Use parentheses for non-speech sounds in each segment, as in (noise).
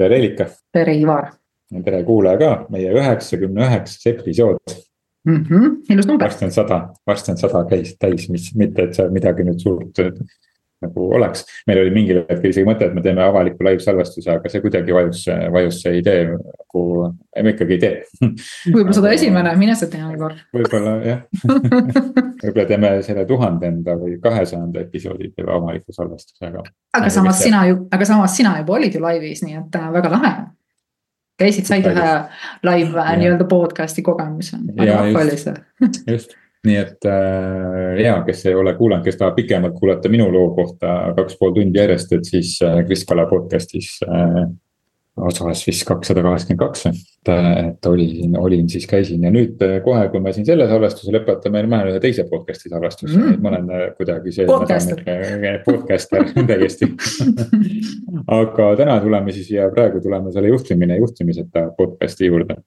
tere, Reelika. tere, Ivar. tere, kuulaja ka, meie üheksakümne üheksas episood mm. -hmm. ilus number. varsti on sada, varsti on sada käis täis, mis mitte, et seal midagi nüüd suurt nagu oleks. meil oli mingil hetkel isegi mõte, et me teeme avaliku live salvestuse, aga see kuidagi vajus, vajus see idee nagu, me ikkagi ei tee. võib-olla sada esimene, mine sa tea, Igor. võib-olla jah (laughs) võib-olla teeme selle tuhandenda või kahesajanda episoodi teeme avaliku salvestuse, aga. aga samas sina ju, aga samas sina juba olid ju laivis, nii et äh, väga lahe käisid, said ühe live äh, nii-öelda podcast'i kogemuse. vahva oli see. just, nii et äh, ja, kes ei ole kuulanud, kes tahab pikemalt kuulata minu loo kohta kaks pool tundi järjest, et siis äh, Kris Kala podcast'is äh, osas vist kakssada kaheksakümmend kaks, et, et olin, olin siis käisin ja nüüd äh, kohe, kui me siin selle salvestuse lõpetame, ma lähen ühe teise podcast'i salvestusse mm., et ma olen äh, kuidagi see. podcaster, podcaster (laughs) täiesti (laughs) aga täna tuleme siis ja praegu tuleme selle juhtimine juhtimiseta podcast'i juurde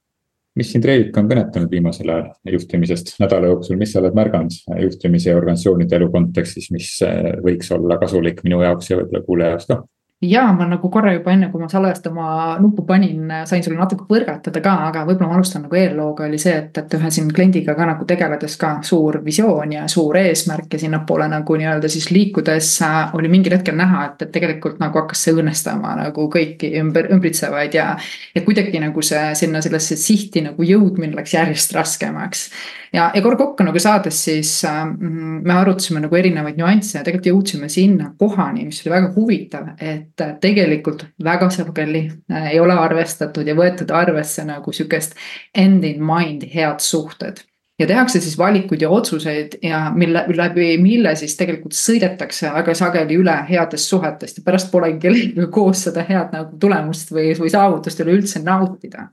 mis sind, Reelik, on kõnetanud viimasel ajal juhtimisest nädala jooksul, mis sa oled märganud juhtimise ja organisatsioonide elu kontekstis, mis eh, võiks olla kasulik minu jaoks ja võib-olla kuulaja jaoks ka? Ja ma nagu korra juba enne, kui ma salvestama nuppu panin, sain sulle natuke põrgatada ka, aga võib-olla ma alustan nagu eellooga oli see, et, et ühe siin kliendiga ka nagu tegeledes ka suur visioon ja suur eesmärk ja sinnapoole nagu nii-öelda siis liikudes äh, oli mingil hetkel näha, et, et tegelikult nagu hakkas see õõnestama nagu kõiki ümber, ümbritsevaid ja. ja kuidagi nagu see sinna sellesse sihti nagu jõudmine läks järjest raskemaks ja, ja kord kokku nagu saades, siis äh, me arutasime nagu erinevaid nüansse ja tegelikult jõudsime sinna kohani, mis oli väga huvitav, et äh, tegelikult väga sageli äh, ei ole arvestatud ja võetud arvesse nagu sihukest end in mind head suhted ja tehakse siis valikuid ja otsuseid ja mille läbi, mille siis tegelikult sõidetakse väga sageli üle headest suhetest ja pärast polegi kellegagi koos seda head nagu tulemust või, või saavutust üleüldse nautida.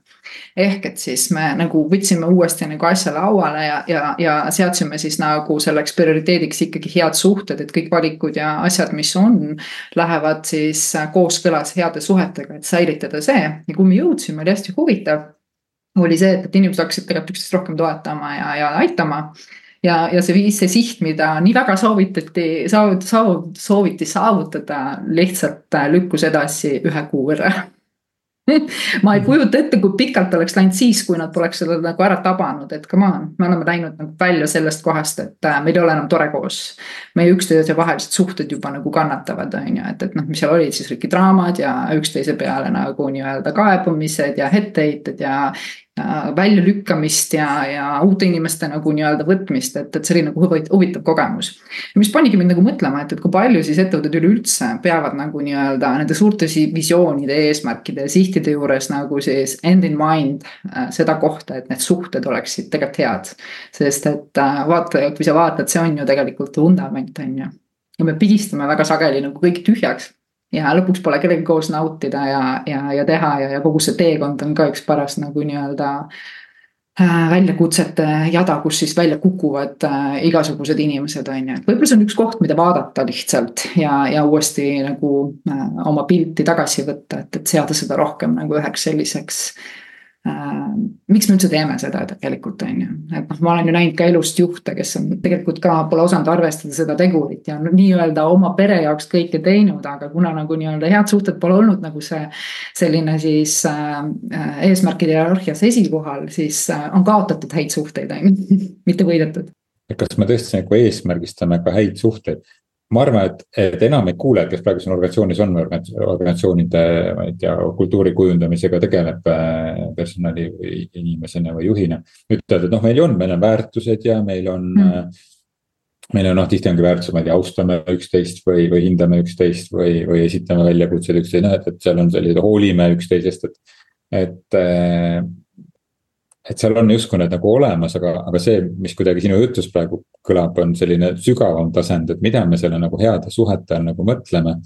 ehk et siis me nagu võtsime uuesti nagu asja lauale ja, ja, ja seadsime siis nagu selleks prioriteediks ikkagi head suhted, et kõik valikud ja asjad, mis on, lähevad siis kooskõlas heade suhetega, et säilitada see ja kui me jõudsime, oli hästi huvitav oli see, et, et inimesed hakkasid tegelikult üksteist rohkem toetama ja, ja aitama. ja, ja see viis, see siht, mida nii väga soovitati, saavut-, saavut-, sooviti saavutada, lihtsalt lükkus edasi ühe kuu võrra (laughs) ma ei kujuta ette, kui pikalt oleks läinud siis, kui nad poleks seda nagu ära tabanud, et come on, me oleme läinud nagu välja sellest kohast, et äh, meil ei ole enam tore koos. meie üksteise vahelised suhted juba nagu kannatavad, on ju, et, et noh, mis seal olid siis kõik draamad ja üksteise peale nagu nii-öelda kaebumised ja etteheited ja, väljalükkamist ja, ja uute inimeste nagu nii-öelda võtmist, et, et see oli nagu huvitav kogemus. mis panigi mind nagu mõtlema, et, et kui palju siis ettevõtted üleüldse peavad nagu nii-öelda nende suurte visioonide, eesmärkide ja sihtide juures nagu siis end in mind äh, seda kohta, et need suhted oleksid tegelikult head. sest et äh, vaata, kui sa vaatad, see on ju tegelikult vundament, on ju. ja me pigistame väga sageli nagu kõik tühjaks ja lõpuks pole kellegagi koos nautida ja, ja, ja teha ja, ja kogu see teekond on ka üks paras nagu nii-öelda äh, väljakutsete jada, kus siis välja kukuvad äh, igasugused inimesed, on ju, et võib-olla see on üks koht, mida vaadata lihtsalt ja, ja uuesti nagu äh, oma pilti tagasi võtta, et, et seada seda rohkem nagu üheks selliseks Äh, miks me üldse teeme seda tegelikult, on ju, et noh, ma olen ju näinud ka elust juhte, kes on tegelikult ka pole osanud arvestada seda tegurit ja nii-öelda oma pere jaoks kõike teinud, aga kuna nagu nii-öelda head suhted pole olnud nagu see. selline siis äh, eesmärkide hierarhias esikohal, siis äh, on kaotatud häid suhteid, on ju, (laughs) mitte võidetud. kas me tõesti nagu eesmärgistame ka häid suhteid? Ma arvan, et, et enamik kuulajaid, kes praegu siin organisatsioonis on organisatsioonide, ma ei tea, kultuuri kujundamisega tegeleb äh, personali või inimesena või juhina. ütlevad, et noh, meil on, meil on väärtused ja meil on mm. meil on noh, tihti ongi väärtused, ma ei tea, austame üksteist või, või hindame üksteist või, või esitame väljakutsed üksteisele, noh, et, et seal on sellised, hoolime üksteisest, et. et äh, et seal on justkui need nagu olemas, aga, aga see, mis kuidagi sinu jutus praegu kõlab, on selline sügavam tasand, et mida me selle nagu heade suhete all nagu mõtleme.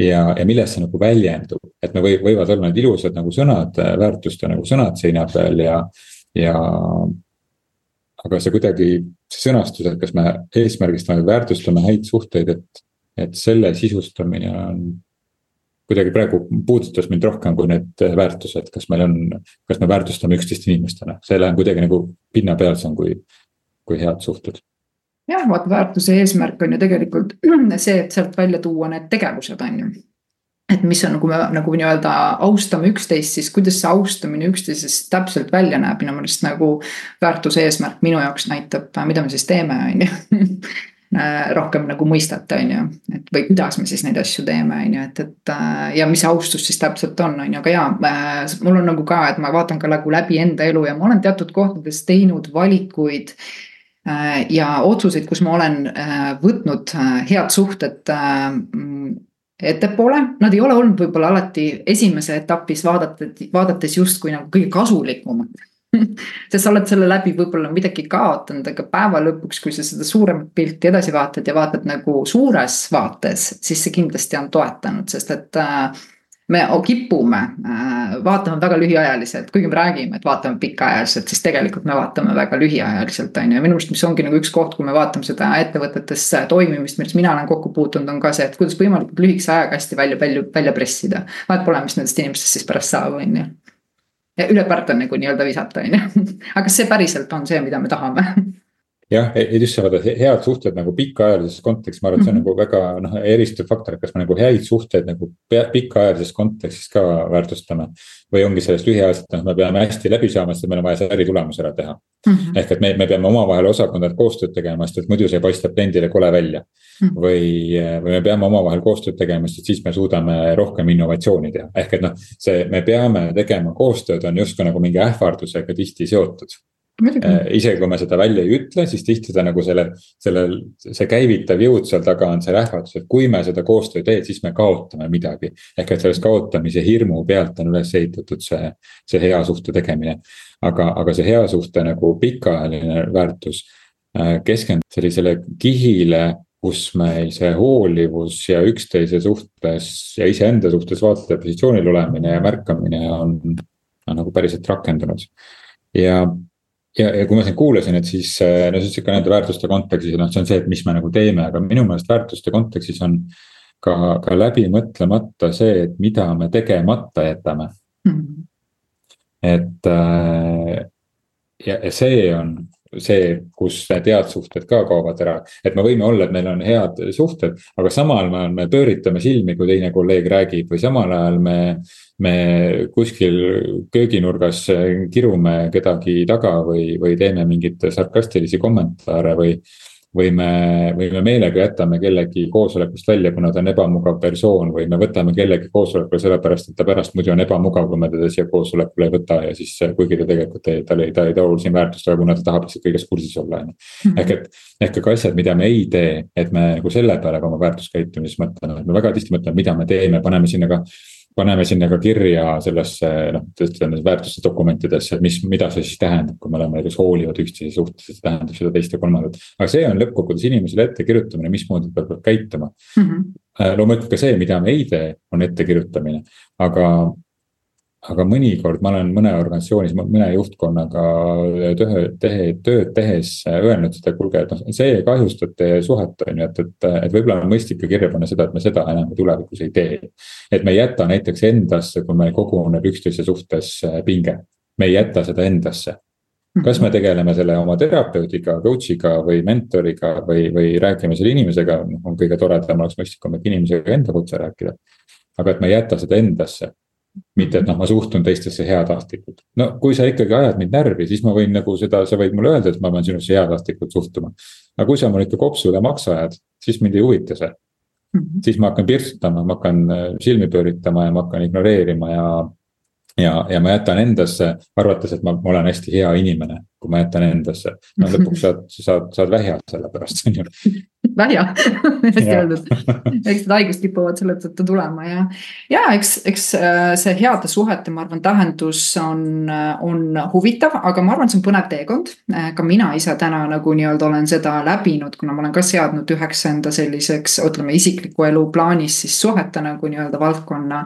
ja, ja milles see nagu väljendub, et me või, võivad olla need ilusad nagu sõnad, väärtuste nagu sõnad seina peal ja, ja. aga see kuidagi, see sõnastus, et kas me eesmärgistame, väärtustame häid suhteid, et, et selle sisustamine on kuidagi praegu puudutas mind rohkem kui need väärtused, kas meil on, kas me väärtustame üksteist inimestena, see läheb kuidagi nagu pinnapealsem kui, kui head suhted. jah, vaata väärtuse eesmärk on ju tegelikult (clears throat) see, et sealt välja tuua need tegevused, on ju. Et mis on, kui me nagu nii-öelda austame üksteist, siis kuidas see austamine üksteisest täpselt välja näeb, minu meelest nagu väärtuse eesmärk minu jaoks näitab, mida me siis teeme, on ju (laughs) rohkem nagu mõistata, on ju, et või kuidas me siis neid asju teeme, on ju, et, et ja mis austus siis täpselt on, on ju, aga jaa, mul on nagu ka, et ma vaatan ka nagu läbi enda elu ja ma olen teatud kohtades teinud valikuid ja otsuseid, kus ma olen võtnud head suhted ettepoole, nad ei ole olnud võib-olla alati esimese etapis vaadates, vaadates justkui nagu kõige kasulikumad (laughs) sest sa oled selle läbi võib-olla midagi kaotanud, aga päeva lõpuks, kui sa seda suuremat pilti edasi vaatad ja vaatad nagu suures vaates, siis see kindlasti on toetanud, sest et äh, me kipume äh, vaatama väga lühiajaliselt, kuigi me räägime, et vaatame pikaajaliselt, siis tegelikult me vaatame väga lühiajaliselt, on ju, ja minu arust, mis ongi nagu üks koht, kui me vaatame seda ettevõtetes toimimist, milles mina olen kokku puutunud, on ka see, et kuidas võimalikult lühikese ajaga hästi välja, välja, välja pressida. vahet pole, mis nendest inimestest siis pärast saab, on ju. Üle parta nagu nii-öelda visata, on ju, (laughs) aga kas see päriselt on see, mida me tahame (laughs) jah, just see vaata head suhted nagu pikaajalises kontekstis, ma arvan, et see on -hmm. nagu väga noh, eristuv faktor, et kas me nagu häid suhteid nagu pikaajalises kontekstis ka väärtustame. või ongi sellest lühiajaliselt, noh, me peame hästi läbi saama, sest meil on vaja see äritulemus ära teha mm. -hmm. ehk et me, me peame omavahel osakondadel koostööd tegema, sest et muidu see paistab kliendile kole välja mm. -hmm. või, või me peame omavahel koostööd tegema, sest siis me suudame rohkem innovatsiooni teha, ehk et noh, see, me peame tegema koostööd, on justkui nagu mingi ähvardusega tihti seotud isegi kui me seda välja ei ütle, siis tihti ta nagu selle, sellel, see käivitav jõud seal taga on see ähvardus, et kui me seda koostööd ei tee, siis me kaotame midagi. ehk et sellest kaotamise hirmu pealt on üles ehitatud see, see hea suhte tegemine. aga, aga see hea suhte nagu pikaajaline väärtus äh, keskendub sellisele kihile kus meil see hoolivus ja üksteise suhtes ja iseenda suhtes vaataja positsioonil olemine ja märkamine on, on nagu päriselt rakendunud. ja ja, ja kui ma sind kuulasin, et siis äh, no siis ikka nende väärtuste kontekstis, noh, see on see, et mis me nagu teeme, aga minu meelest väärtuste kontekstis on. ka, ka läbi mõtlemata see, et mida me tegemata jätame mm. -hmm. et äh, ja, ja see on see, kus head suhted ka kaovad ära. et me võime olla, et meil on head suhted, aga samal ajal me pööritame silmi, kui teine kolleeg räägib või samal ajal me. me kuskil kööginurgas kirume kedagi taga või, või teeme mingeid sarkastilisi kommentaare või või me, või me meelega jätame kellegi koosolekust välja, kuna ta on ebamugav persoon või me võtame kellegi koosolekule sellepärast, et ta pärast muidu on ebamugav, kui me teda siia koosolekule ei võta ja siis kuigi ta tegelikult ei, tal ei, ta ei too siin väärtust, aga kuna ta tahab lihtsalt kõiges kursis olla, on ju. Mhm. ehk et, ehk aga asjad, mida me ei tee, et me nagu selle peale ka oma väärtuskäitumises mõtleme, et me väga tihti mõtleme, mida me teeme, paneme sinna ka paneme sinna ka kirja sellesse noh, ütleme väärtuste dokumentidesse, et mis, mida see siis tähendab, kui me oleme näiteks hoolivad üksteise suhtes, see tähendab seda teist ja kolmandat. aga see on lõppkokkuvõttes inimesele ettekirjutamine, mismoodi ta peab käituma mm. -hmm. loomulikult ka see, mida me ei tee, on ettekirjutamine, aga aga mõnikord ma olen mõne organisatsioonis, mõne juhtkonnaga töö, tehe, tööd tehes öelnud seda, et kuulge, et noh, see kahjustab teie suhet, on ju, et, et, et võib-olla on mõistlik ka kirja panna seda, et me seda enam tulevikus ei tee. et me ei jäta näiteks endasse, kui meil koguneb üksteise suhtes pinge, me ei jäta seda endasse kas me tegeleme selle oma terapeudiga, coach'iga või mentoriga või, või räägime selle inimesega, noh on kõige toredam, oleks mõistlikum ikka inimesega enda otse rääkida. aga et me ei jäta seda endasse mitte, et noh, ma suhtun teistesse heatahtlikult. no kui sa ikkagi ajad mind närvi, siis ma võin nagu seda, sa võid mulle öelda, et ma pean sinusse heatahtlikult suhtuma. aga kui sa mul ikka kopsu üle maksa ajad, siis mind ei huvita see mm. -hmm. siis ma hakkan pirtsutama, ma hakkan äh, silmi pööritama ja ma hakkan ignoreerima ja. ja, ja ma jätan endasse, arvates, et ma, ma olen hästi hea inimene, kui ma jätan endasse. no (laughs) lõpuks saad, saad, saad vähja selle pärast, on ju (laughs) vähja (laughs) hästi öeldud. eks need haigused kipuvad selle tõttu tulema ja, ja eks, eks äh, see heade suhete, ma arvan, tähendus on, äh, on huvitav, aga ma arvan, see on põnev teekond. Äh, ka mina ise täna nagu nii-öelda olen seda läbinud, kuna ma olen ka seadnud üheks enda selliseks, ütleme isikliku elu plaanis siis suhete nagu nii-öelda valdkonna.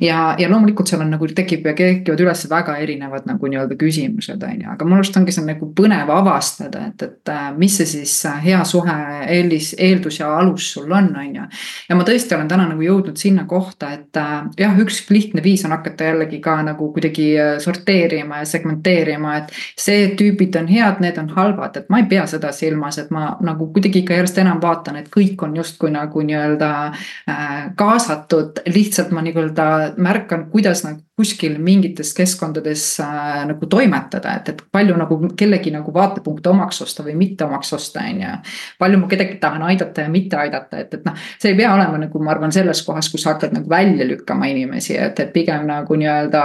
ja, ja loomulikult seal on nagu tekib ja kerkivad üles väga erinevad nagu nii-öelda küsimused, on ju, aga minu arust on ongi see nagu põnev avastada, et, et äh, mis see siis äh, hea suhe eelis, eeldus ja alus sul on, on ju. ja ma tõesti olen täna nagu jõudnud sinna kohta, et äh, jah, üks lihtne viis on hakata jällegi ka nagu kuidagi sorteerima ja segmenteerima, et. see tüübid on head, need on halvad, et ma ei pea seda silmas, et ma nagu kuidagi ikka järjest enam vaatan, et kõik on justkui nagu nii-öelda kaasatud, lihtsalt ma nii-öelda märkan, kuidas nagu kuskil mingites keskkondades äh, nagu toimetada, et, et palju nagu kellegi nagu vaatepunkte omaks osta või mitte omaks osta, on ju. palju ma kedagi tahan aidata ja mitte aidata, et, et noh, see ei pea olema nagu ma arvan, selles kohas, kus hakkad nagu välja lükkama inimesi, et, et pigem nagu nii-öelda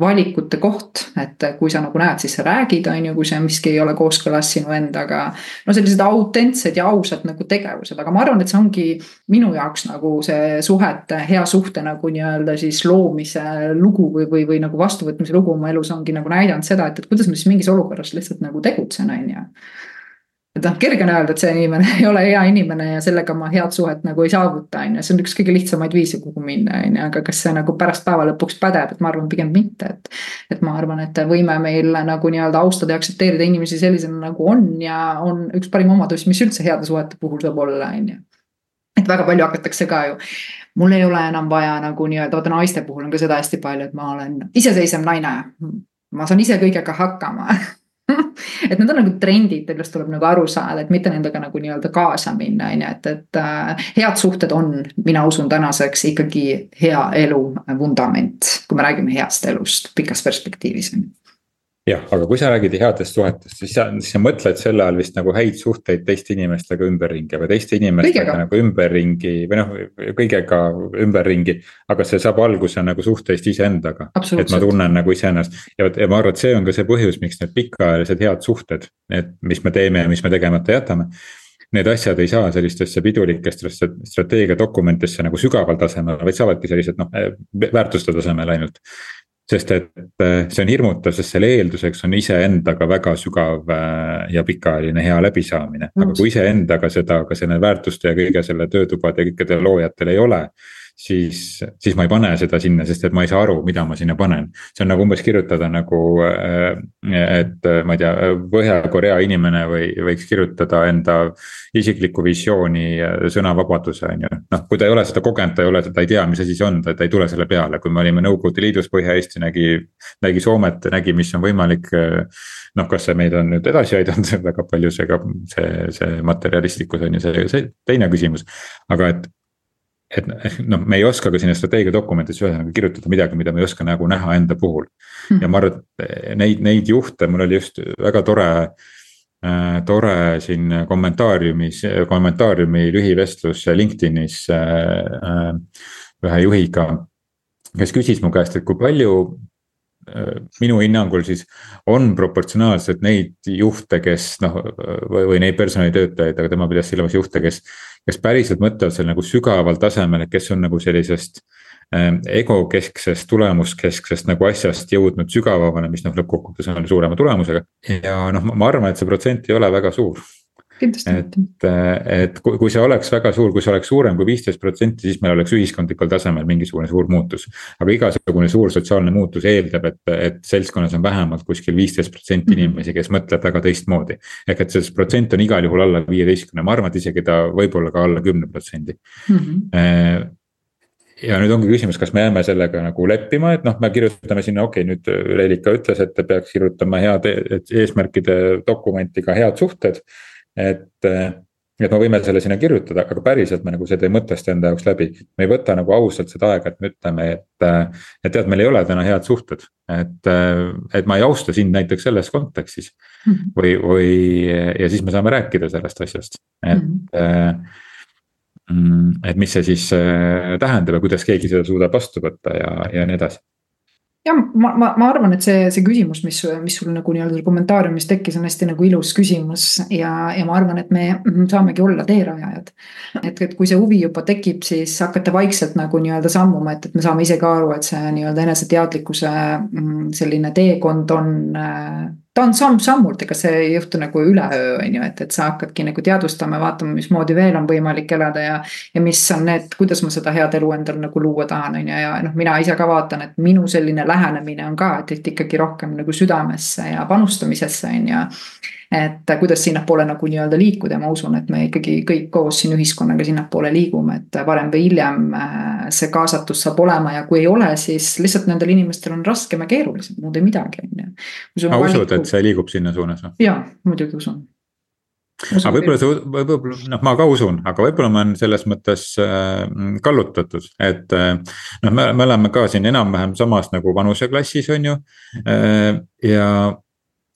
valikute koht. et kui sa nagu näed, siis sa räägid, on ju, kui see miski ei ole kooskõlas sinu endaga. no sellised autentsed ja ausad nagu tegevused, aga ma arvan, et see ongi minu jaoks nagu see suhete, hea suhte nagu nii-öelda siis loomise lugu lugu või, või, või nagu vastuvõtmise lugu oma elus ongi nagu näidanud seda, et, et kuidas ma siis mingis olukorras lihtsalt nagu tegutsen, on ju et noh, kerge on öelda, et see inimene (laughs) ei ole hea inimene ja sellega ma head suhet nagu ei saavuta, on ju, see on üks kõige lihtsamaid viise, kuhu minna, on ju, aga kas see nagu pärast päeva lõpuks pädeb, et ma arvan pigem mitte, et. et ma arvan, et võime meil nagu nii-öelda austada ja aktsepteerida inimesi sellisena nagu on ja on üks parim omadus, mis üldse heade suhete puhul saab olla, on ju. et väga palju hakatakse ka ju mul ei ole enam vaja nagu nii-öelda, vaata naiste puhul on ka seda hästi palju, et ma olen iseseisev naine. ma saan ise kõigega hakkama (laughs) et need on nagu trendid, millest tuleb nagu aru saada, et mitte nendega nagu nii-öelda kaasa minna, on ju, et, et äh, head suhted on, mina usun tänaseks ikkagi hea elu vundament, kui me räägime heast elust pikas perspektiivis jah, aga kui sa räägid headest suhetest, siis sa, siis sa mõtled selle all vist nagu häid suhteid teiste inimestega ümberringi või teiste inimestega kõigega. nagu ümberringi või noh, kõigega ümberringi. aga see saab alguse nagu suhtest iseendaga, et ma tunnen nagu iseennast ja ja ma arvan, et see on ka see põhjus, miks need pikaajalised head suhted, need, mis me teeme ja mis me tegemata jätame need asjad ei saa sellistesse pidulikesse strateegiadokumentidesse nagu sügaval tasemel, vaid saavadki sellised noh, väärtuste tasemel ainult sest et äh, see on hirmutav, sest selle eelduseks on iseendaga väga sügav äh, ja pikaajaline hea läbisaamine, aga kui iseendaga seda ka selle väärtuste ja kõige selle töötubade ja kõikidel loojatel ei ole siis, siis ma ei pane seda sinna, sest et ma ei saa aru, mida ma sinna panen. see on nagu umbes kirjutada nagu, äh, et ma ei tea, Põhja-Korea inimene või võiks kirjutada enda isiklikku visiooni sõnavabaduse, on ju. noh, kui ta ei ole seda kogenud, ta ei ole, ta ei tea, mis asi see on, ta ei tule selle peale, kui me olime Nõukogude Liidus, Põhja-Eesti nägi, nägi Soomet, nägi, mis on võimalik noh, kas see meid on nüüd edasi aidanud (laughs) väga palju, see ka, see, see materjalistlikkus on ju see, see teine küsimus. aga et, et noh, me ei oska ka sinna strateegiadokumentidesse ühesõnaga kirjutada midagi, mida me ei oska nagu näha enda puhul. Hmm. ja ma arvan, et neid, neid juhte, mul oli just väga tore äh,, tore siin kommentaariumis, kommentaariumi lühivestlus LinkedInis äh, äh, ühe juhiga. kes küsis mu käest, et kui palju minu hinnangul siis on proportsionaalselt neid juhte, kes noh, või, või neid personalitöötajaid, aga tema pidas silmas juhte, kes kes päriselt mõtlevad seal nagu sügaval tasemel, et kes on nagu sellisest ähm, egokesksest, tulemuskesksest nagu asjast jõudnud sügavamale, mis noh, lõppkokkuvõttes on suurema tulemusega. ja noh, ma arvan, et see protsent ei ole väga suur et, et kui, kui see oleks väga suur, kui see oleks suurem kui viisteist protsenti, siis meil oleks ühiskondlikul tasemel mingisugune suur muutus. aga igasugune suur sotsiaalne muutus eeldab, et, et seltskonnas on vähemalt kuskil viisteist protsenti mhm. inimesi, kes mõtleb väga teistmoodi. ehk et see protsent on igal juhul alla viieteistkümne, ma arvan, et isegi ta võib olla ka alla kümne protsendi mhm. äh, ja nüüd ongi küsimus, kas me jääme sellega nagu leppima, et noh, me kirjutame sinna, okei okay,, nüüd Reelika ütles, et peaks kirjutama head eesmärkide dokumenti ka head suhted et, et me võime selle sinna kirjutada, aga päriselt me nagu seda ei mõtesta enda jaoks läbi. me ei võta nagu ausalt seda aega, et me ütleme, et, et tead, meil ei ole täna head suhted. et, et ma ei austa sind näiteks selles kontekstis -hmm. või, või ja siis me saame rääkida sellest asjast, et mm. -hmm et mis see siis äh, tähendab ja kuidas keegi seda suudab vastu võtta ja, ja nii edasi jah, ma, ma, ma arvan, et see, see küsimus, mis, mis sul nagu nii-öelda kommentaariumis tekkis, on hästi nagu ilus küsimus ja, ja ma arvan, et me saamegi olla teerajajad. et, et kui see huvi juba tekib, siis hakata vaikselt nagu nii-öelda sammuma, et, et me saame ise ka aru, et see nii-öelda eneseteadlikkuse mm, selline teekond on äh, ta on samm-sammult, ega see ei juhtu nagu üleöö, on ju, et, et sa hakkadki nagu teadvustama, vaatama, mismoodi veel on võimalik elada ja. ja mis on need, kuidas ma seda head elu endale nagu luua tahan, on ju, ja noh, mina ise ka vaatan, et minu selline lähenemine on ka, et, et ikkagi rohkem nagu südamesse ja panustamisesse, on ju et kuidas sinnapoole nagu nii-öelda liikuda ja ma usun, et me ikkagi kõik koos siin ühiskonnaga sinnapoole liigume, et varem või hiljem äh, see kaasatus saab olema ja kui ei ole, siis lihtsalt nendel inimestel on raskem ja keerulisem, muud ei midagi, on ju. aga usud, et see liigub sinna suunas või? jaa, muidugi usun aga võib-olla see, võib-olla noh, ma ka usun, aga võib-olla ma olen selles mõttes äh, kallutatud, et äh, noh, me, me oleme ka siin enam-vähem samas nagu vanuseklassis, on ju äh,. ja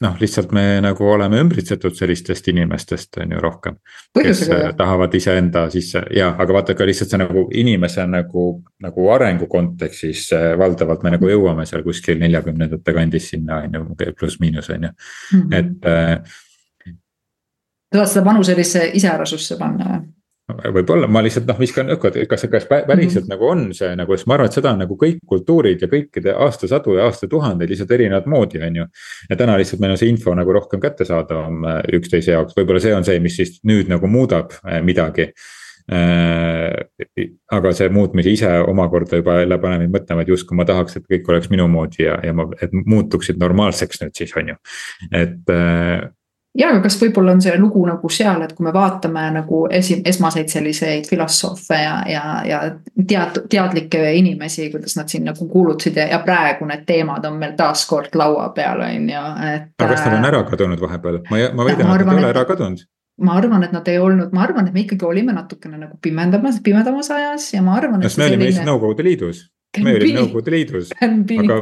noh, lihtsalt me nagu oleme ümbritsetud sellistest inimestest, on ju rohkem. kes jah. tahavad iseenda sisse ja, aga vaata ka lihtsalt see nagu inimese nagu, nagu arengu kontekstis valdavalt me nagu jõuame seal kuskil neljakümnendate kandis sinna on ju, pluss-miinus on ju, mhm. et äh, tahad seda vanuselisse iseärasusse panna või? Võib-olla ma lihtsalt noh, viskan õhku, et kas, kas päriselt mm -hmm. nagu on see nagu, sest ma arvan, et seda on nagu kõik kultuurid ja kõikide aastasadu ja aastatuhandeid lihtsalt erinevat moodi, on ju. ja täna lihtsalt meil on see info nagu rohkem kättesaadavam äh, üksteise jaoks, võib-olla see on see, mis siis nüüd nagu muudab äh, midagi äh,. aga see muutmise ise omakorda juba jälle paneb mind mõtlema, et justkui ma tahaks, et kõik oleks minu moodi ja, ja ma, et muutuksid normaalseks nüüd siis on ju, et ja, aga kas võib-olla on see lugu nagu seal, et kui me vaatame nagu esi-, esmaseid selliseid filosoofe ja, ja, ja tead-, teadlikke inimesi, kuidas nad siin nagu kuulutasid ja, ja praegu need teemad on meil taaskord laua peal, on ju, et. aga kas nad on ära kadunud vahepeal, ma, ma väidan, et nad ei ole ära kadunud ma arvan, et nad ei olnud, ma arvan, et me ikkagi olime natukene nagu pimendamas, pimedamas ajas ja ma arvan. kas me olime selline... Nõukogude Liidus? Me olime Nõukogude Liidus, aga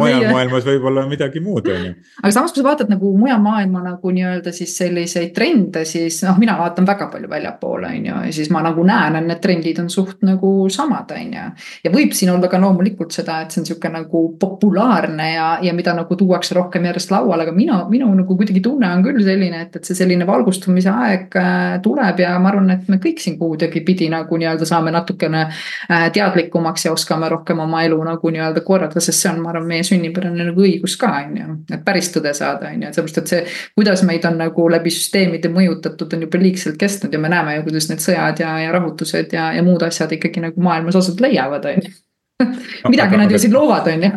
mujal maailmas võib-olla midagi muud, on ju. aga samas, kui sa vaatad nagu mujal maailma nagu nii-öelda siis selliseid trende, siis noh, mina vaatan väga palju väljapoole, on ju, ja siis ma nagu näen, et need trendid on suht nagu samad, on ju. ja võib siin olla ka loomulikult seda, et see on sihuke nagu populaarne ja, ja mida nagu tuuakse rohkem järjest lauale, aga mina, minu nagu kuidagi tunne on küll selline, et, et see selline valgustumise aeg äh, tuleb ja ma arvan, et me kõik siin kuidagipidi nagu nii-öelda saame natukene äh, teadlikumaks ja oskame rohkem rohkem oma elu nagu nii-öelda korraldada, sest see on, ma arvan, meie sünnipärane nagu õigus ka, on ju. et päris tõde saada, on ju, et sellepärast, et see, kuidas meid on nagu läbi süsteemide mõjutatud, on juba liigselt kestnud ja me näeme ju, kuidas need sõjad ja, ja rahutused ja, ja muud asjad ikkagi nagu maailmas aset leiavad, on ju. (laughs) midagi nad ju siin loovad, on ju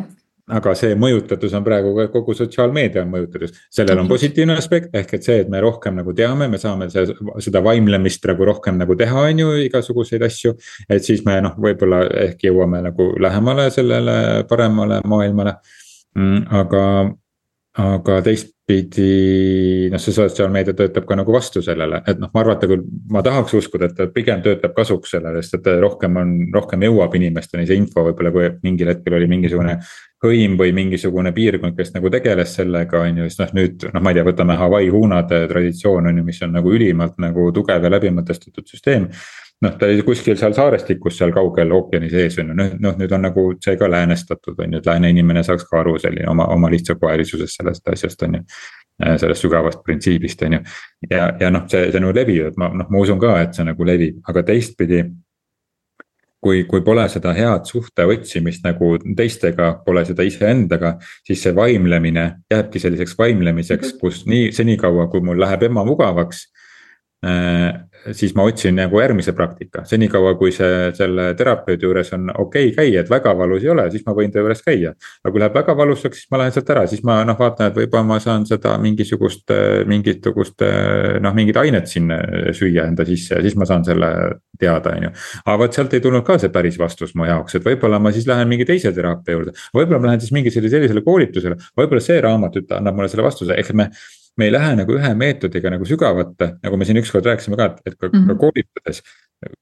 aga see mõjutatus on praegu kogu sotsiaalmeedia on mõjutatus, sellel on positiivne aspekt, ehk et see, et me rohkem nagu teame, me saame see, seda vaimlemist nagu rohkem nagu teha, on ju, igasuguseid asju. et siis me noh, võib-olla ehk jõuame nagu lähemale sellele paremale maailmale. Mm, aga, aga teistpidi noh, see sotsiaalmeedia töötab ka nagu vastu sellele, et noh, ma arvata küll, ma tahaks uskuda, et ta pigem töötab kasuks sellele, sest et rohkem on, rohkem jõuab inimesteni see info võib-olla, kui mingil hetkel oli mingisugune hõim või mingisugune piirkond, kes nagu tegeles sellega, on ju, siis noh, nüüd noh, ma ei tea, võtame Hawaii huunade traditsioon on ju, mis on nagu ülimalt nagu tugev ja läbimõtestatud süsteem. noh, ta oli kuskil seal saarestikus seal kaugel ookeani sees on ju, noh, noh nüüd on nagu see ka läänestatud on ju, et lääne inimene saaks ka aru selline oma, oma lihtsakoelisusest sellest asjast on ju äh, sellest sügavast printsiibist, on ju. ja, ja noh, see, see nagu levib, et ma noh, ma usun ka, et see nagu levib, aga teistpidi kui, kui pole seda head suhte otsimist nagu teistega, pole seda iseendaga, siis see vaimlemine jääbki selliseks vaimlemiseks, kus nii, senikaua kui mul läheb ema mugavaks äh, siis ma otsin nagu järgmise praktika, senikaua kui see selle terapeudi juures on okei okay käia, et väga valus ei ole, siis ma võin ta juures käia. aga kui läheb väga valusaks, siis ma lähen sealt ära, siis ma noh, vaatan, et võib-olla ma saan seda mingisugust, mingisugust noh, mingit ainet sinna süüa enda sisse ja siis ma saan selle teada, on ju. aga vot sealt ei tulnud ka see päris vastus mu jaoks, et võib-olla ma siis lähen mingi teise teraapia juurde. võib-olla ma lähen siis mingisugusele sellisele koolitusele, võib-olla see raamat annab mulle selle vastuse, ehk me me ei lähe nagu ühe meetodiga nagu sügavuti, nagu me siin ükskord rääkisime ka, et, et ka, mm -hmm. ka mhm. koolitades.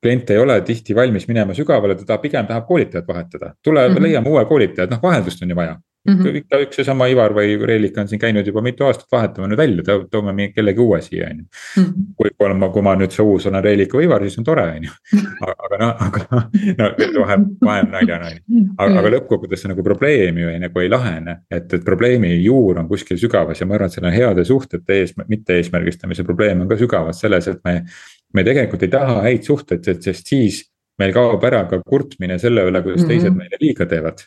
klient ei ole tihti valmis minema sügavale, ta pigem tahab koolitajat vahetada, tule mm -hmm. leiame uue koolitaja, noh, vaheldust on ju vaja mm. -hmm. ikka üks seesama Ivar või Reelika on siin käinud juba mitu aastat, vahetame nüüd välja, toome mingi kellegi uue siia, on ju. Mhm. kui, kui ma, kui ma nüüd see uus olen Reelika või Ivar, siis on tore, on ju. (laughs) aga noh, aga no vahe, vahe on naljana, on ju. aga, aga lõppkokkuvõttes see nagu probleem ju ei, nagu ei lahene, et, et probleemi juur on kuskil sügavas ja ma arvan, et selle heade suhtete ees, mitte eesmärgistamise probleem on ka sügavas selles, et me. me tegelikult ei taha häid suhteid, sest siis meil kaob ära ka kurtmine selle üle, kuidas mm -hmm. teised meile liiga teevad.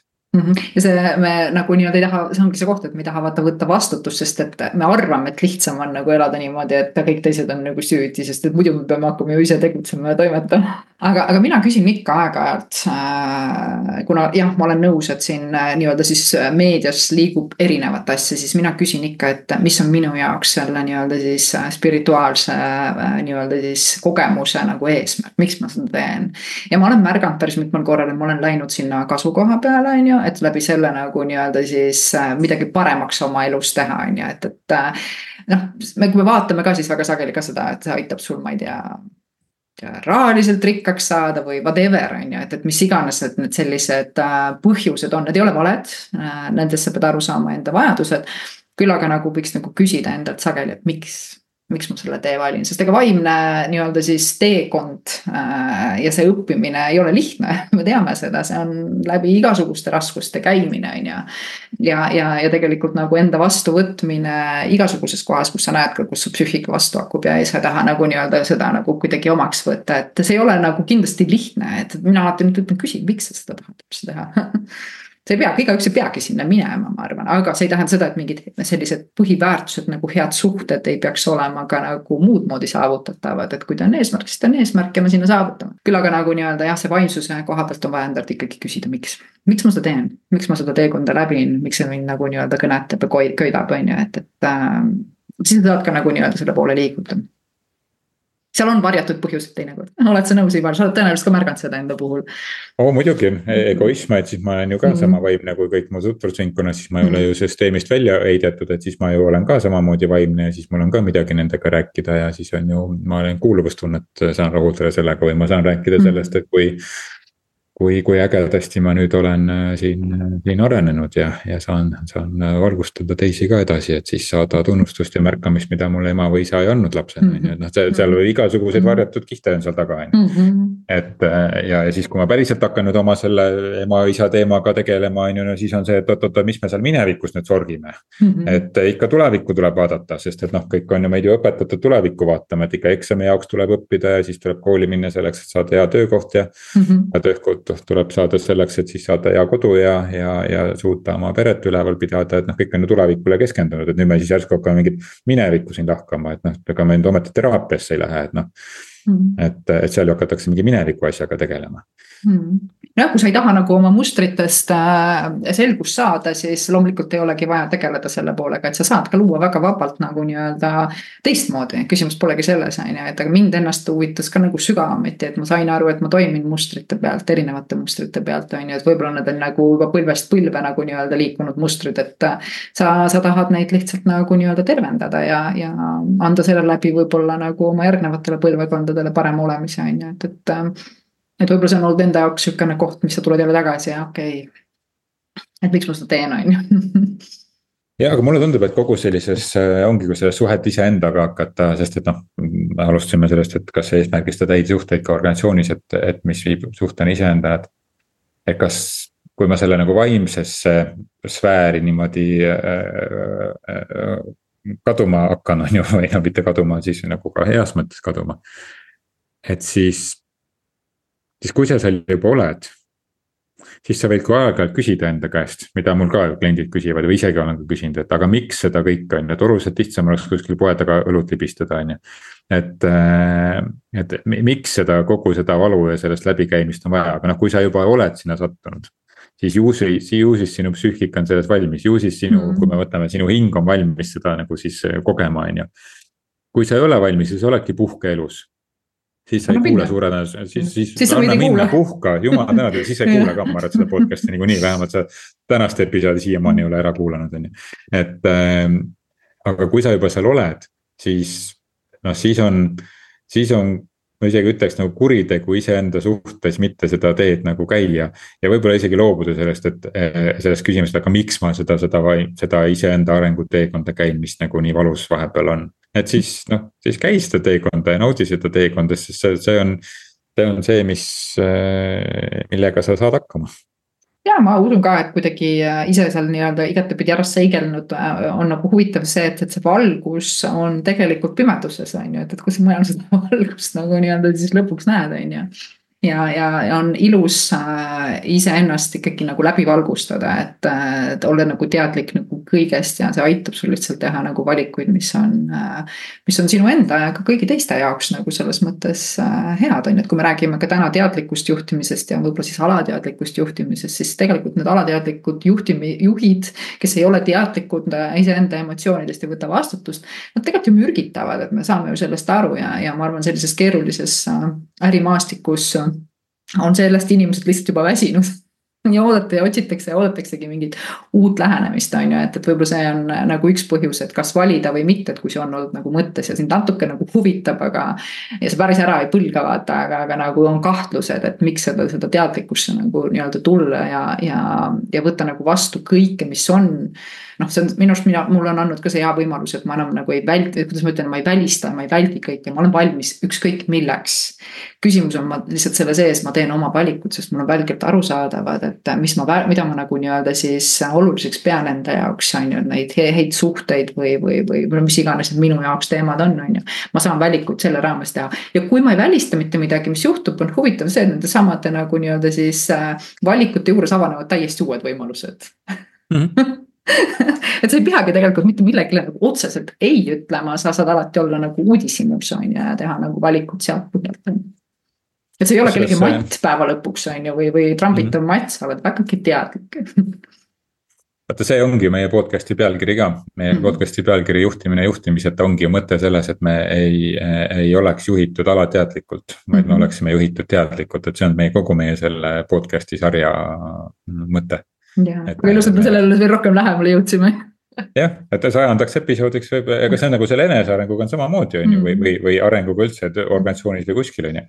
Ja see, me nagu nii-öelda ei taha, see ongi see koht, et me ei taha vaata võtta vastutust, sest et me arvame, et lihtsam on nagu elada niimoodi, et kõik teised on nagu süüdi, sest et muidu me peame hakkama ju ise tegutsema ja toimetama. aga, aga mina küsin ikka aeg-ajalt äh,, kuna jah, ma olen nõus, et siin äh, nii-öelda siis meedias liigub erinevat asja, siis mina küsin ikka, et mis on minu jaoks selle nii-öelda siis äh, spirituaalse äh, nii-öelda siis kogemuse nagu eesmärk, miks ma seda teen. ja ma olen märganud päris mitmel korral, et ma olen läinud sinna kasukoha peale, on ju et läbi selle nagu nii-öelda siis äh, midagi paremaks oma elus teha, on ju, et, et. Äh, noh, kui me vaatame ka siis väga sageli ka seda, et see aitab sul, ma ei tea rahaliselt rikkaks saada või whatever, on ju, et, et mis iganes, et need sellised äh, põhjused on, need ei ole valed. Nendest sa pead aru saama enda vajadused. küll aga nagu võiks nagu küsida endalt sageli, et miks miks ma selle tee valin, sest ega vaimne nii-öelda siis teekond äh, ja see õppimine ei ole lihtne, (laughs) me teame seda, see on läbi igasuguste raskuste käimine, on ju. ja, ja, ja tegelikult nagu enda vastuvõtmine igasuguses kohas, kus sa näed ka, kus su psüühika vastu hakkub ja ei taha nagu nii-öelda seda nagu kuidagi omaks võtta, et see ei ole nagu kindlasti lihtne, et mina alati nüüd ütlen, küsi, miks sa seda tahad üldse teha (laughs) see ei pea, igaüks ei peagi sinna minema, ma arvan, aga see ei tähenda seda, et mingid sellised põhiväärtused nagu head suhted ei peaks olema ka nagu muud moodi saavutatavad, et kui ta on eesmärk, siis ta on eesmärk ja me sinna saavutame. küll aga nagu nii-öelda jah, see vaimsuse koha pealt on vaja endalt ikkagi küsida, miks, miks ma seda teen, miks ma seda teekonda läbin, miks see mind nagu nii-öelda kõnetab ja köidab, on ju, et, et äh, siis sa saad ka nagu nii-öelda selle poole liiguda seal on varjatud põhjused teinekord, (laughs) oled sa nõus, Ivar, sa oled tõenäoliselt ka märganud seda enda puhul. oo muidugi, e-, egoism, et siis ma olen ju ka mm -hmm. sama vaimne kui kõik mu tutvusringkonnas, siis ma ei ole ju süsteemist välja heidetud, et siis ma ju olen ka samamoodi vaimne ja siis mul on ka midagi nendega rääkida ja siis on ju, ma olen kuuluvustunnet saan rahuldada sellega või ma saan rääkida mhm. sellest, et kui kui, kui ägedasti ma nüüd olen äh, siin, siin arenenud ja, ja saan, saan äh, valgustada teisi ka edasi, et siis saada tunnustust ja märkamist, mida mulle ema või isa ei andnud lapsena, on ju, et noh, seal, seal mhm. igasuguseid mhm. varjatud kihte on seal taga, on ju. Et äh, ja, ja siis, kui ma päriselt hakkan nüüd oma selle ema-isa teemaga tegelema, on ju, no siis on see, et oot-oot, mis me seal minevikus nüüd sorgime mm. -hmm. et ikka tulevikku tuleb vaadata, sest et noh, kõik on ju meid ju õpetatud tulevikku vaatama, et ikka eksami jaoks tuleb õppida ja siis tuleb kooli minna selleks, et saada hea töökoht ja mm, -hmm. töökoht tuleb saada selleks, et siis saada hea kodu ja, ja, ja suuta oma peret üleval pidada, et noh, kõik on ju tulevikule keskendunud, et nüüd me siis järsku hakkame mingit minevikku siin lahkama, et noh, ega me nüüd ometi teraapiasse ei lähe, et noh. Et, et seal ju hakatakse mingi mineviku asjaga tegelema mm jah, kui sa ei taha nagu oma mustritest äh, selgust saada, siis loomulikult ei olegi vaja tegeleda selle poolega, et sa saad ka luua väga vabalt nagu nii-öelda teistmoodi, küsimus polegi selles, on ju, et aga mind ennast huvitas ka nagu sügavameti, et ma sain aru, et ma toimin mustrite pealt, erinevate mustrite pealt, on ju, et võib-olla need on nagu juba põlvest põlve nagu nii-öelda liikunud mustrid, et. sa, sa tahad neid lihtsalt nagu nii-öelda tervendada ja, ja anda selle läbi võib-olla nagu oma järgnevatele põlvkondadele parema olemise, on ju, et, et et võib-olla see on olnud enda jaoks sihukene koht, mis sa tuled jälle tagasi ja okei okay.. et miks ma seda teen, on ju. ja, aga mulle tundub, et kogu sellises äh, ongi, kui selles suhet iseendaga hakata, sest et noh, me alustasime sellest, et kas eesmärgistada häid suhteid ka organisatsioonis, et, et mis viib suhteni iseenda, et. et kas, kui ma selle nagu vaimsesse sfääri niimoodi äh, äh, kaduma hakkan, on ju, või no mitte kaduma, siis nagu ka heas mõttes kaduma. et siis siis kui sa seal juba oled, siis sa võid ka aeg-ajalt küsida enda käest, mida mul ka kliendid küsivad või isegi olen ka küsinud, et aga miks seda kõike on ju, et oluliselt lihtsam oleks kuskil poe taga õlut libistada, on ju. et, äh, et miks seda kogu seda valu ja sellest läbikäimist on vaja, aga noh, kui sa juba oled sinna sattunud siis ju siis, ju siis sinu psüühika on selles valmis, ju siis sinu mm, -hmm. kui me võtame, sinu hing on valmis seda nagu siis kogema, on ju. kui sa ei ole valmis, siis oledki puhkeelus siis sa ei kuule minna. suure tõenäosusega, siis, siis, siis anna minna, puhka, jumal tänatud, siis sa ei kuule ka, ma arvan, seda podcast'i niikuinii, vähemalt sa tänast episoodi siiamaani ei ole ära kuulanud, on ju. et äh, aga kui sa juba seal oled, siis noh, siis on, siis on ma isegi ütleks nagu kuritegu iseenda suhtes mitte seda teed nagu käia. ja võib-olla isegi loobuda sellest, et eh, sellest küsimusest, aga miks ma seda, seda, seda iseenda arenguteekonda käin, mis nagu nii valus vahepeal on et siis noh, siis käi seda teekonda ja naudi seda teekonda, sest see, see on, see on see, mis, äh, millega sa saad hakkama ja ma usun ka, et kuidagi äh, ise seal nii-öelda igatepidi ära seigelnud äh, on nagu huvitav see, et, et see valgus on tegelikult pimeduses on ju, et, et kus mujal seda (laughs) valgust nagu nii-öelda siis lõpuks näed, on ju ja, ja, on ilus äh, iseennast ikkagi nagu läbi valgustada, et, et olla nagu teadlik nagu kõigest ja see aitab sul lihtsalt teha nagu valikuid, mis on äh,. mis on sinu enda ja ka kõigi teiste jaoks nagu selles mõttes äh, head on ju, et kui me räägime ka täna teadlikust juhtimisest ja võib-olla siis alateadlikust juhtimisest, siis tegelikult need alateadlikud juhtimi-, juhid, kes ei ole teadlikud iseenda emotsioonidest ja võta vastutust. Nad tegelikult ju mürgitavad, et me saame ju sellest aru ja, ja ma arvan, sellises keerulises äh, ärimaastikus on sellest inimesed lihtsalt juba väsinud ja oodata ja otsitakse ja oodataksegi mingit uut lähenemist, on ju, et, et võib-olla see on nagu üks põhjus, et kas valida või mitte, et kui see on olnud nagu mõttes ja sind natuke nagu huvitab, aga. ja sa päris ära ei põlga vaata, aga, aga nagu on kahtlused, et miks seda, seda teadlikkusse nagu nii-öelda tulla ja, ja, ja võtta nagu vastu kõike, mis on noh, see on minu arust mina, mulle on andnud ka see hea võimalus, et ma enam nagu ei väldi, kuidas ma ütlen, ma ei välista, ma ei väldi kõike, ma olen valmis ükskõik milleks. küsimus on ma lihtsalt selle sees, ma teen oma valikud, sest mul on välgelt arusaadavad, et mis ma, mida ma nagu nii-öelda siis oluliseks pean enda jaoks, on ju, neid häid suhteid või, või, või, mis iganes need minu jaoks teemad on, on ju. ma saan valikuid selle raames teha ja kui ma ei välista mitte midagi, mis juhtub, on huvitav see, et nende samade nagu nii-öelda siis äh, valikute juures avanevad täiesti uued võimalused mm. -hmm (laughs) et sa ei peagi tegelikult mitte millelegi nagu otseselt ei ütlema, sa saad alati olla nagu uudishimus on ju ja teha nagu valikud sealt põhjalt on ju. Et see ei ole kellegi matt päeva lõpuks on ju või, või trambitav mm -hmm. matt, sa oled vägagi teadlik (laughs) vaata, see ongi meie podcast'i pealkiri ka, meie mm -hmm. podcast'i pealkiri juhtimine juhtimiseta ongi ju mõte selles, et me ei, ei oleks juhitud alateadlikult. vaid mm -hmm. me mhm. oleksime juhitud teadlikult, et see on meie kogu meie selle podcast'i sarja mõte jah, aga ilusalt me sellele veel rohkem lähemale jõudsime jah, et sajandaks episoodiks võib, ega see on nagu selle enesearenguga on samamoodi on ju, või, või, või arenguga üldse organisatsioonis või kuskil on ju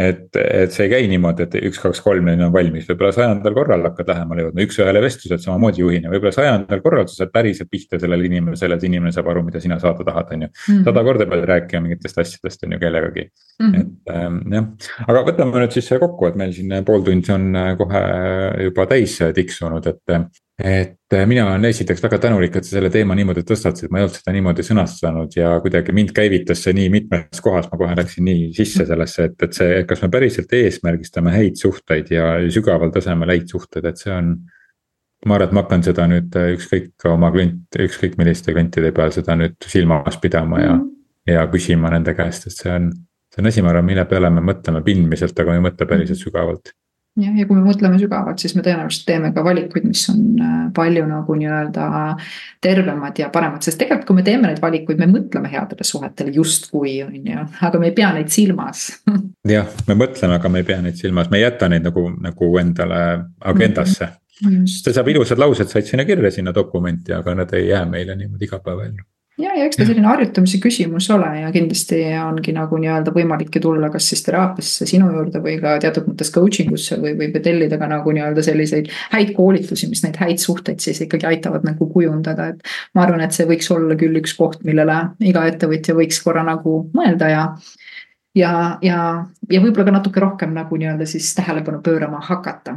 et, et see ei käi niimoodi, et üks, kaks, kolm on valmis, võib-olla sajandal korral hakkad lähemale jõudma, üks-ühele vestlused samamoodi juhina, võib-olla sajandal korral sa saad päriselt pihta sellele inimesele, et inimene saab aru, mida sina saada tahad, on ju. Mhm. sada korda pead rääkima mingitest asjadest, on ju, kellegagi mm, -hmm. et ähm, jah. aga võtame nüüd siis kokku, et meil siin pool tundi on äh, kohe juba täis tiksunud, et et äh, mina olen esiteks väga tänulik, et sa selle teema niimoodi tõstatasid, ma ei olnud seda niimoodi sõnastanud ja kuidagi mind käivitas see nii mitmes kohas, ma kohe läksin nii sisse sellesse, et, et see, kas me päriselt eesmärgistame häid suhteid ja sügaval tasemel häid suhteid, et see on. ma arvan, et ma hakkan seda nüüd äh, ükskõik oma klient, ükskõik milliste klientide peal seda nüüd silmas pidama ja -hmm. ja küsima nende käest, et see on. see on asi, ma arvan, mille peale me mõtleme pindmiselt, aga me ei mõtle päriselt sügavalt jah, ja kui me mõtleme sügavalt, siis me tõenäoliselt teeme ka valikuid, mis on äh, palju nagu nii-öelda tervemad ja paremad, sest tegelikult, kui me teeme neid valikuid, me mõtleme headele suhetele justkui on ju, aga me ei pea neid silmas. (laughs) Jah, me mõtleme, aga me ei pea neid silmas, me ei jäta neid nagu, nagu endale agendasse. Mm. -hmm. see saab ilusad laused said sinna kirja, sinna dokumenti, aga nad ei jää meile niimoodi iga päev ellu ja, ja eks ta selline harjutamise küsimus ole ja kindlasti ongi nagu nii-öelda võimalik ju tulla kas siis teraapiasse sinu juurde või ka teatud mõttes coaching usse või, või tellida ka nagu nii-öelda selliseid häid koolitusi, mis neid häid suhteid siis ikkagi aitavad nagu kujundada, et. ma arvan, et see võiks olla küll üks koht, millele iga ettevõtja võiks korra nagu mõelda ja ja, ja, ja võib-olla ka natuke rohkem nagu nii-öelda siis tähelepanu pöörama hakata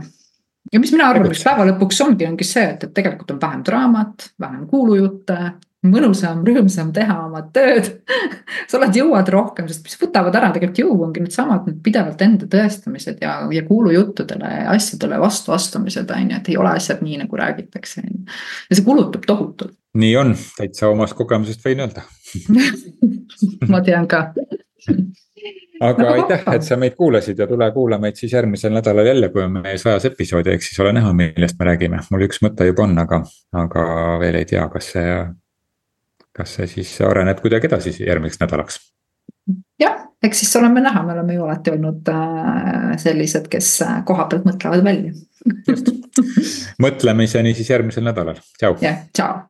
ja mis mina arvan, mis päeva lõpuks ongi, ongi see, et, et tegelikult on vähem draamat, vähem kuulujutte mõnusam, rõõmsam teha oma tööd. (laughs) Sa oled, jõuad rohkem, sest mis võtavad ära tegelikult jõu, ongi needsamad need pidevalt enda tõestamised ja, ja kuulujuttudele ja asjadele vastu astumised on ju, et ei ole asjad nii, nagu räägitakse, ja see kulutab tohutult. nii on, täitsa omast kogemusest võin öelda. (laughs) Ma tean ka. (laughs) Aga no, aitäh, et sa meid kuulasid ja tule kuula meid siis järgmisel nädalal jälle, kui on meie sajas episood ja eks siis ole näha, millest me räägime. mul üks mõte juba on, aga, aga veel ei tea, kas see kas see siis areneb kuidagi edasi järgmiseks nädalaks? jah, eks siis oleme näha, me oleme ju alati olnud äh, sellised, kes äh, koha pealt mõtlevad välja mõtlemiseni siis järgmisel nädalal, tšau. jah, tšau.